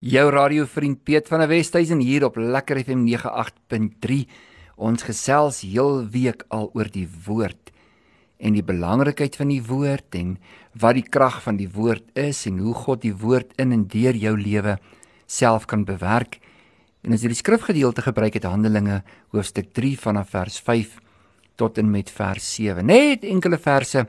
Jou radiovriend Piet van der Westhuizen hier op Lekker FM 98.3. Ons gesels heel week al oor die woord en die belangrikheid van die woord en wat die krag van die woord is en hoe God die woord in en deur jou lewe self kan bewerk. En as jy die skrifgedeelte gebruik het Handelinge hoofstuk 3 vanaf vers 5 tot en met vers 7. Net enkele verse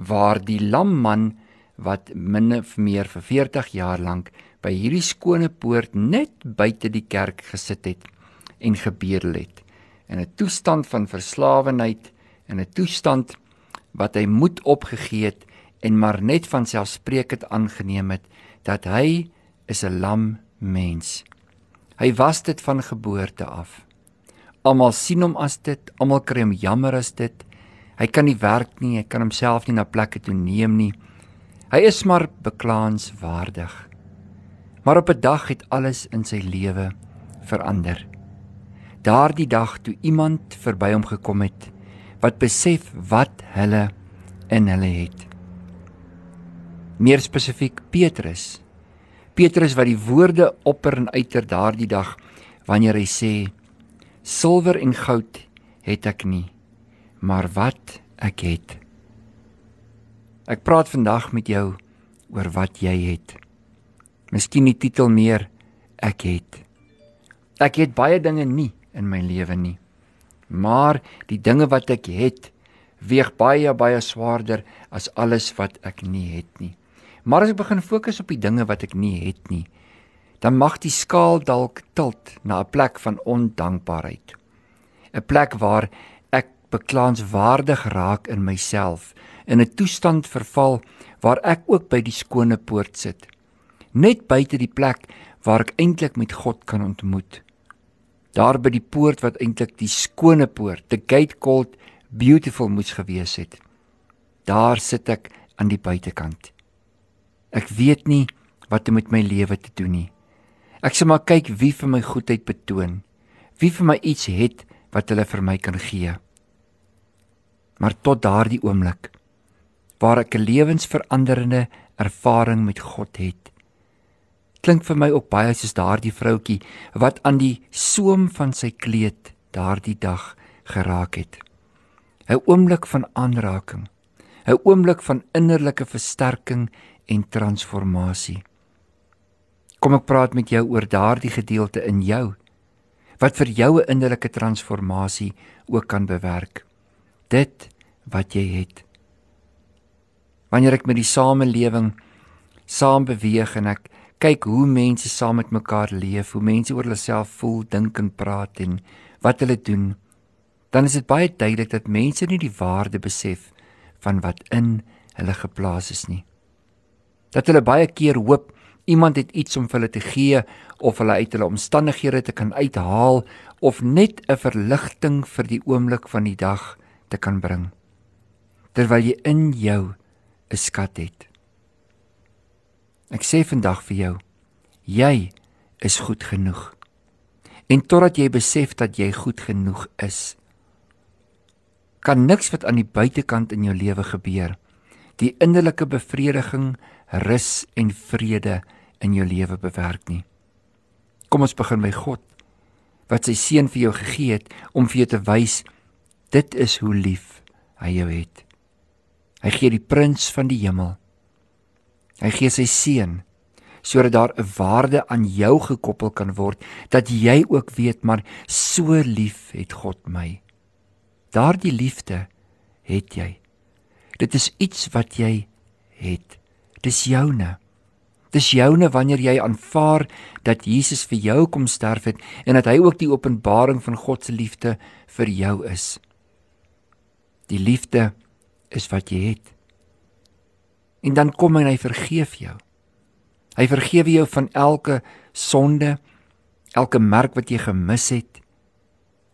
waar die lamman wat min of meer vir 40 jaar lank by hierdie skone poort net buite die kerk gesit het en gebedel het in 'n toestand van verslawenheid in 'n toestand wat hy moed opgegee het en maar net van selfspreekend aangeneem het dat hy is 'n lam mens. Hy was dit van geboorte af. Almal sien hom as dit, almal kry hom jammer as dit. Hy kan nie werk nie, hy kan homself nie na plekke toe neem nie. Hy is maar beklaanswaardig. Maar op 'n dag het alles in sy lewe verander. Daardie dag toe iemand verby hom gekom het wat besef wat hulle in hulle het. Meer spesifiek Petrus. Petrus wat die woorde opper en uiter daardie dag wanneer hy sê: "Silwer en goud het ek nie, maar wat ek het." Ek praat vandag met jou oor wat jy het. Miskien die titel meer ek het. Ek het baie dinge nie in my lewe nie. Maar die dinge wat ek het, weeg baie baie swaarder as alles wat ek nie het nie. Maar as ek begin fokus op die dinge wat ek nie het nie, dan mag die skaal dalk tilt na 'n plek van ondankbaarheid. 'n Plek waar beklaanswaardig raak in myself, in 'n toestand verval waar ek ook by die skone poort sit net buite die plek waar ek eintlik met God kan ontmoet. Daar by die poort wat eintlik die skone poort, the gate called beautiful moes gewees het. Daar sit ek aan die buitekant. Ek weet nie wat om met my lewe te doen nie. Ek sê maar kyk wie vir my goedheid betoon. Wie vir my iets het wat hulle vir my kan gee. Maar tot daardie oomblik waar ek 'n lewensveranderende ervaring met God het, klink vir my ook baie soos daardie vroutjie wat aan die soem van sy kleed daardie dag geraak het. 'n Oomblik van aanraking, 'n oomblik van innerlike versterking en transformasie. Kom ek praat met jou oor daardie gedeelte in jou wat vir jou 'n innerlike transformasie ook kan bewerk. Dit wat jy het. Wanneer ek met die samelewing saam beweeg en ek kyk hoe mense saam met mekaar leef, hoe mense oor hulle self voel, dink en praat en wat hulle doen, dan is dit baie duidelik dat mense nie die waarde besef van wat in hulle geplaas is nie. Dat hulle baie keer hoop iemand het iets om vir hulle te gee of hulle uit hulle omstandighede te kan uithaal of net 'n verligting vir die oomblik van die dag te kan bring. Terwyl jy in jou 'n skat het. Ek sê vandag vir jou, jy is goed genoeg. En totdat jy besef dat jy goed genoeg is, kan niks wat aan die buitekant in jou lewe gebeur die innerlike bevrediging, rus en vrede in jou lewe bewerk nie. Kom ons begin by God wat sy seun vir jou gegee het om vir jou te wys dit is hoe lief hy jou het. Hy gee die prins van die hemel Hy gee sy seun sodat daar 'n waarde aan jou gekoppel kan word dat jy ook weet maar so lief het God my. Daardie liefde het jy. Dit is iets wat jy het. Dis joune. Dis joune wanneer jy aanvaar dat Jesus vir jou kom sterf het en dat hy ook die openbaring van God se liefde vir jou is. Die liefde is wat jy het. En dan kom en hy vergeef jou. Hy vergewe jou van elke sonde, elke merk wat jy gemis het.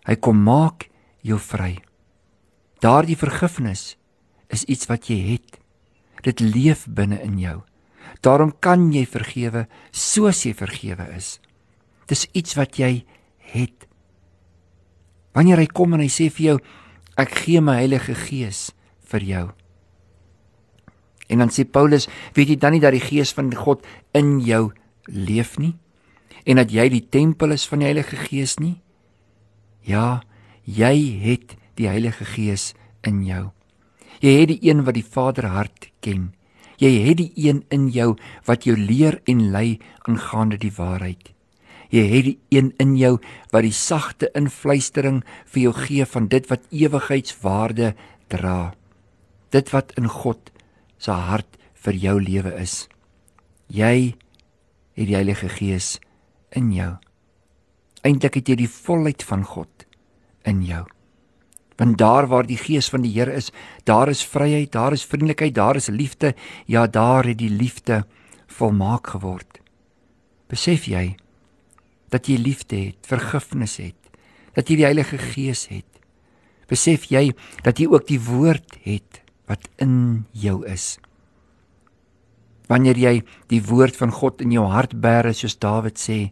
Hy kom maak jou vry. Daardie vergifnis is iets wat jy het. Dit leef binne in jou. Daarom kan jy vergewe soos jy vergewe is. Dis iets wat jy het. Wanneer hy kom en hy sê vir jou ek gee my Heilige Gees vir jou. En dan sê Paulus, weet jy dan nie dat die gees van God in jou leef nie? en dat jy die tempel is van die Heilige Gees nie? Ja, jy het die Heilige Gees in jou. Jy het die een wat die Vader hart ken. Jy het die een in jou wat jou leer en lei aangaande die waarheid. Jy het die een in jou wat die sagte influistering vir jou gee van dit wat ewigheidswaarde dra. Dit wat in God se hart vir jou lewe is. Jy het die Heilige Gees in jou. Eintlik het jy die volheid van God in jou. Want daar waar die Gees van die Here is, daar is vryheid, daar is vriendelikheid, daar is liefde. Ja, daar het die liefde volmaak geword. Besef jy dat jy liefde het, vergifnis het, dat jy die Heilige Gees het? Besef jy dat jy ook die woord het wat in jou is? Wanneer jy die woord van God in jou hart bære soos Dawid sê,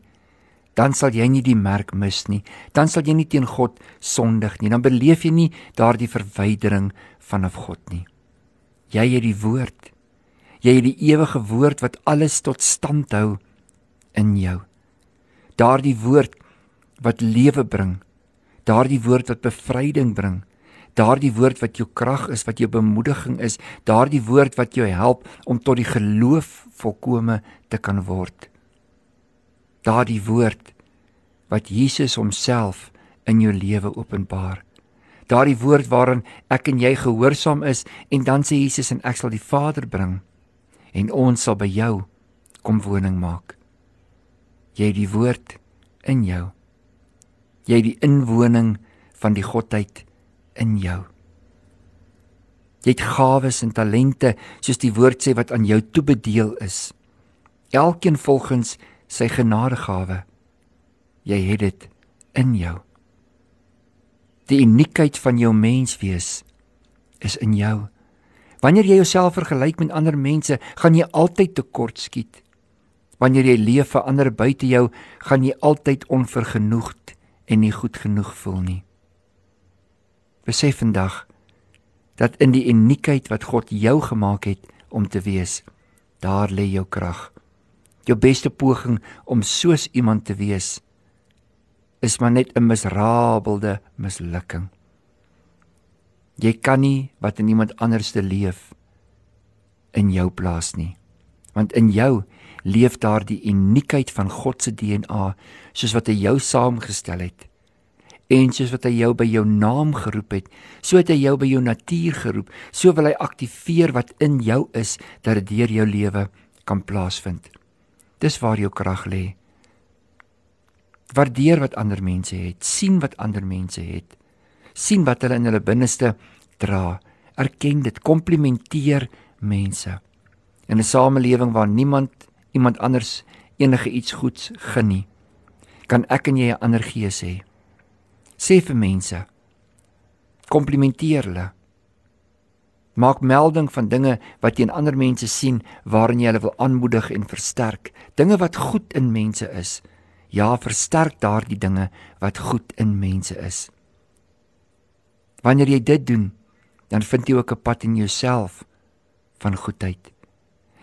dan sal jy nie die merk mis nie. Dan sal jy nie teen God sondig nie. Dan beleef jy nie daardie verwydering vanaf God nie. Jy het die woord. Jy het die ewige woord wat alles tot stand hou in jou. Daardie woord wat lewe bring. Daardie woord wat bevryding bring. Daardie woord wat jou krag is, wat jou bemoediging is, daardie woord wat jou help om tot die geloof volkome te kan word daardie woord wat Jesus homself in jou lewe openbaar. Daardie woord waarin ek en jy gehoorsaam is en dan sê Jesus en ek sal die Vader bring en ons sal by jou kom woning maak. Jy het die woord in jou. Jy het die inwoning van die godheid in jou. Jy het gawes en talente soos die woord sê wat aan jou toebedeel is. Elkeen volgens sy genadegawe. Jy het dit in jou. Die uniekheid van jou menswees is in jou. Wanneer jy jouself vergelyk met ander mense, gaan jy altyd tekort skiet. Wanneer jy leef vir ander buite jou, gaan jy altyd onvergenoegd en nie goed genoeg voel nie. Besef vandag dat in die uniekheid wat God jou gemaak het om te wees, daar lê jou krag jou beste poging om soos iemand te wees is maar net 'n miserabelde mislukking. Jy kan nie wat in iemand anders te leef in jou plaas nie. Want in jou leef daar die uniekheid van God se DNA soos wat hy jou saamgestel het. En soos wat hy jou by jou naam geroep het, so het hy jou by jou natuur geroep, so wil hy aktiveer wat in jou is dat dit deur jou lewe kan plaasvind. Dis waar jou krag lê. Waardeer wat ander mense het, sien wat ander mense het. sien wat hulle in hulle binneste dra. Erken dit, komplimenteer mense. In 'n samelewing waar niemand iemand anders enige iets goeds gun nie, kan ek en jy 'n ander gees hê. Sê vir mense, komplimenteer hulle. Maak melding van dinge wat jy in ander mense sien waarin jy hulle wil aanmoedig en versterk. Dinge wat goed in mense is. Ja, versterk daardie dinge wat goed in mense is. Wanneer jy dit doen, dan vind jy ook 'n pad in jouself van goedheid.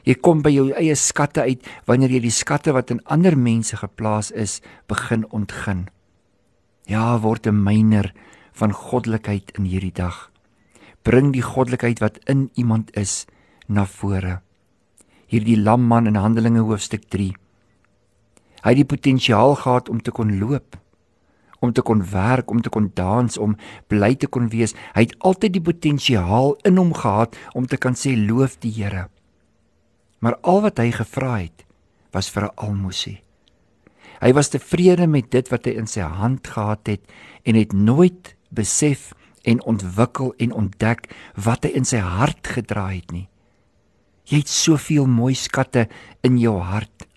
Jy kom by jou eie skatte uit wanneer jy die skatte wat in ander mense geplaas is, begin ontgin. Ja, word 'n myner van goddelikheid in hierdie dag bring die goddelikheid wat in iemand is na vore. Hierdie lamman in Handelinge hoofstuk 3. Hy het die potensiaal gehad om te kon loop, om te kon werk, om te kon dans, om bly te kon wees. Hy het altyd die potensiaal in hom gehad om te kan sê loof die Here. Maar al wat hy gevra het, was vir 'n almoesie. Hy was tevrede met dit wat hy in sy hand gehad het en het nooit besef en ontwikkel en ontdek wat hy in sy hart gedra het nie. Jy het soveel mooi skatte in jou hart.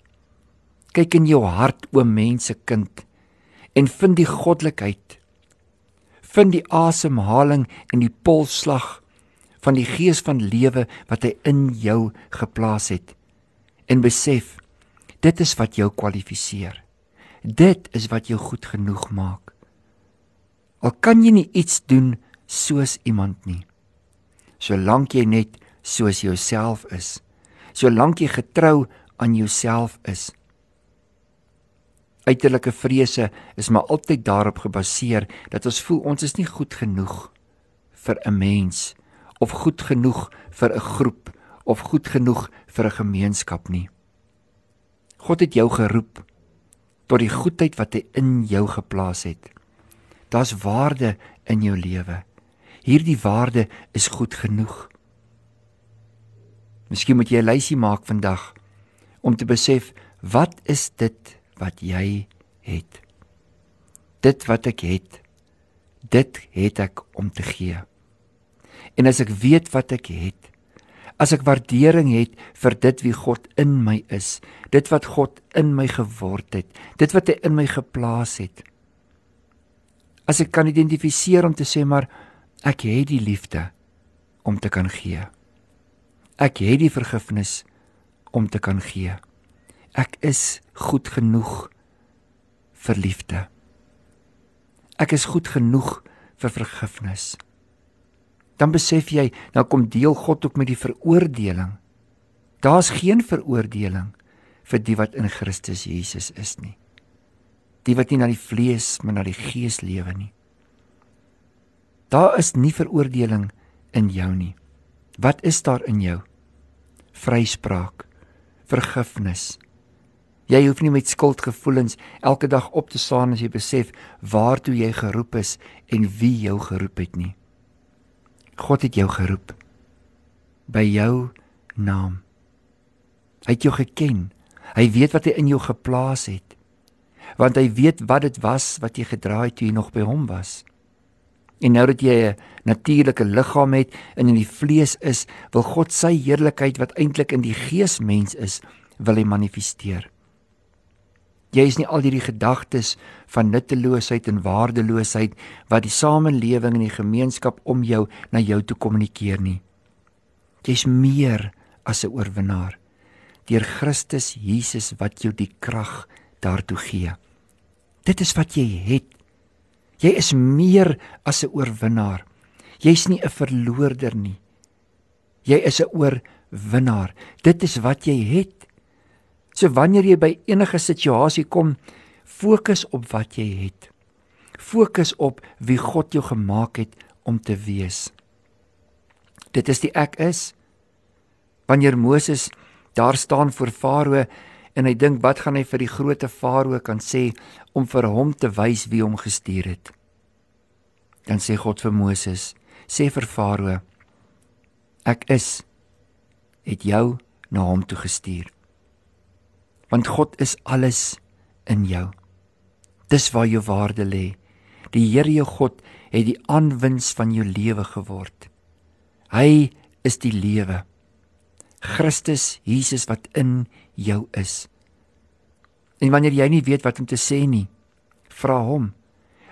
Kyk in jou hart o mense kind en vind die goddelikheid. Vind die asemhaling en die polsslag van die gees van lewe wat hy in jou geplaas het. En besef, dit is wat jou kwalifiseer. Dit is wat jou goed genoeg maak. Al kan jy nie iets doen soos iemand nie. Solank jy net soos jouself is, solank jy getrou aan jouself is. Uiterlike vrese is maar altyd daarop gebaseer dat ons voel ons is nie goed genoeg vir 'n mens of goed genoeg vir 'n groep of goed genoeg vir 'n gemeenskap nie. God het jou geroep tot die goedheid wat hy in jou geplaas het. Daar's waarde in jou lewe. Hierdie waarde is goed genoeg. Miskien moet jy 'n lysie maak vandag om te besef wat is dit wat jy het? Dit wat ek het, dit het ek om te gee. En as ek weet wat ek het, as ek waardering het vir dit wie God in my is, dit wat God in my geword het, dit wat hy in my geplaas het. As ek kan identifiseer om te sê maar ek het die liefde om te kan gee. Ek het die vergifnis om te kan gee. Ek is goed genoeg vir liefde. Ek is goed genoeg vir vergifnis. Dan besef jy, nou kom deel God ook met die veroordeling. Daar's geen veroordeling vir die wat in Christus Jesus is nie. Die wat nie na die vlees, maar na die gees lewe nie. Daar is nie veroordeling in jou nie. Wat is daar in jou? Vryspraak, vergifnis. Jy hoef nie met skuldgevoelens elke dag op te staan as jy besef waartoe jy geroep is en wie jou geroep het nie. God het jou geroep by jou naam. Hy het jou geken. Hy weet wat hy in jou geplaas het. Want hy weet wat dit was wat jy gedra het toe jy nog by hom was. En nou dat jy 'n natuurlike liggaam het en in die vlees is, wil God sy heerlikheid wat eintlik in die gees mens is, wil hy manifesteer. Jy is nie al hierdie gedagtes van nutteloosheid en waardeloosheid wat die samelewing en die gemeenskap om jou na jou toe kommunikeer nie. Jy's meer as 'n oorwinnaar deur Christus Jesus wat jou die krag daartoe gee. Dit is wat jy het. Jy is meer as 'n oorwinnaar. Jy's nie 'n verloorder nie. Jy is 'n oorwinnaar. Dit is wat jy het. So wanneer jy by enige situasie kom, fokus op wat jy het. Fokus op wie God jou gemaak het om te wees. Dit is die ek is. Wanneer Moses daar staan voor Farao en hy dink wat gaan hy vir die groot Farao kan sê om vir hom te wys wie hom gestuur het. Dan sê God vir Moses, sê vir Farao, ek is het jou na hom toe gestuur want God is alles in jou. Dis waar jou waarde lê. Die Here jou God het die aanwins van jou lewe geword. Hy is die lewe. Christus Jesus wat in jou is. En wanneer jy nie weet wat om te sê nie, vra hom.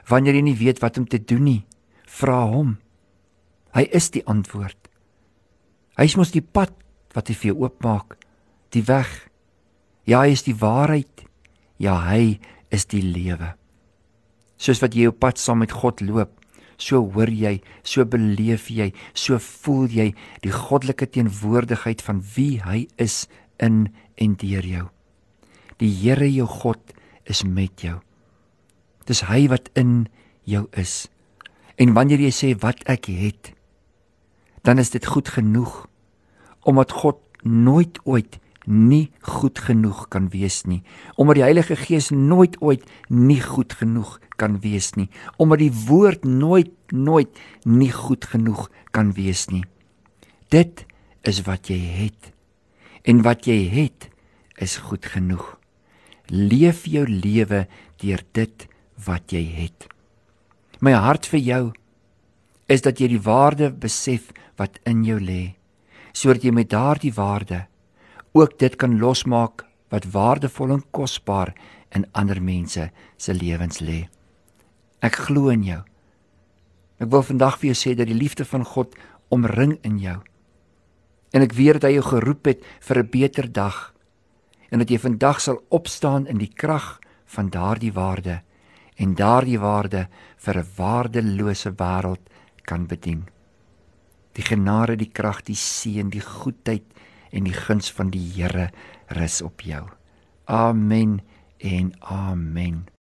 Wanneer jy nie weet wat om te doen nie, vra hom. Hy is die antwoord. Hy is mos die pad wat hy vir jou oopmaak, die weg Ja, hy is die waarheid. Ja, hy is die lewe. Soos wat jy op pad saam met God loop, so hoor jy, so beleef jy, so voel jy die goddelike teenwoordigheid van wie hy is in en deur jou. Die Here jou God is met jou. Dis hy wat in jou is. En wanneer jy sê wat ek het, dan is dit goed genoeg omdat God nooit ooit nie goed genoeg kan wees nie. Omdat die Heilige Gees nooit ooit nie goed genoeg kan wees nie. Omdat die woord nooit nooit nie goed genoeg kan wees nie. Dit is wat jy het. En wat jy het is goed genoeg. Leef jou lewe deur dit wat jy het. My hart vir jou is dat jy die waarde besef wat in jou lê sodat jy met daardie waarde ook dit kan losmaak wat waardevol en kosbaar in ander mense se lewens lê. Ek glo in jou. Ek wil vandag vir jou sê dat die liefde van God omring in jou. En ek weet dat hy jou geroep het vir 'n beter dag en dat jy vandag sal opstaan in die krag van daardie waarde en daardie waarde vir 'n waardelose wêreld kan bedien. Die genade, die krag, die seën, die goedheid en die guns van die Here rus op jou. Amen en amen.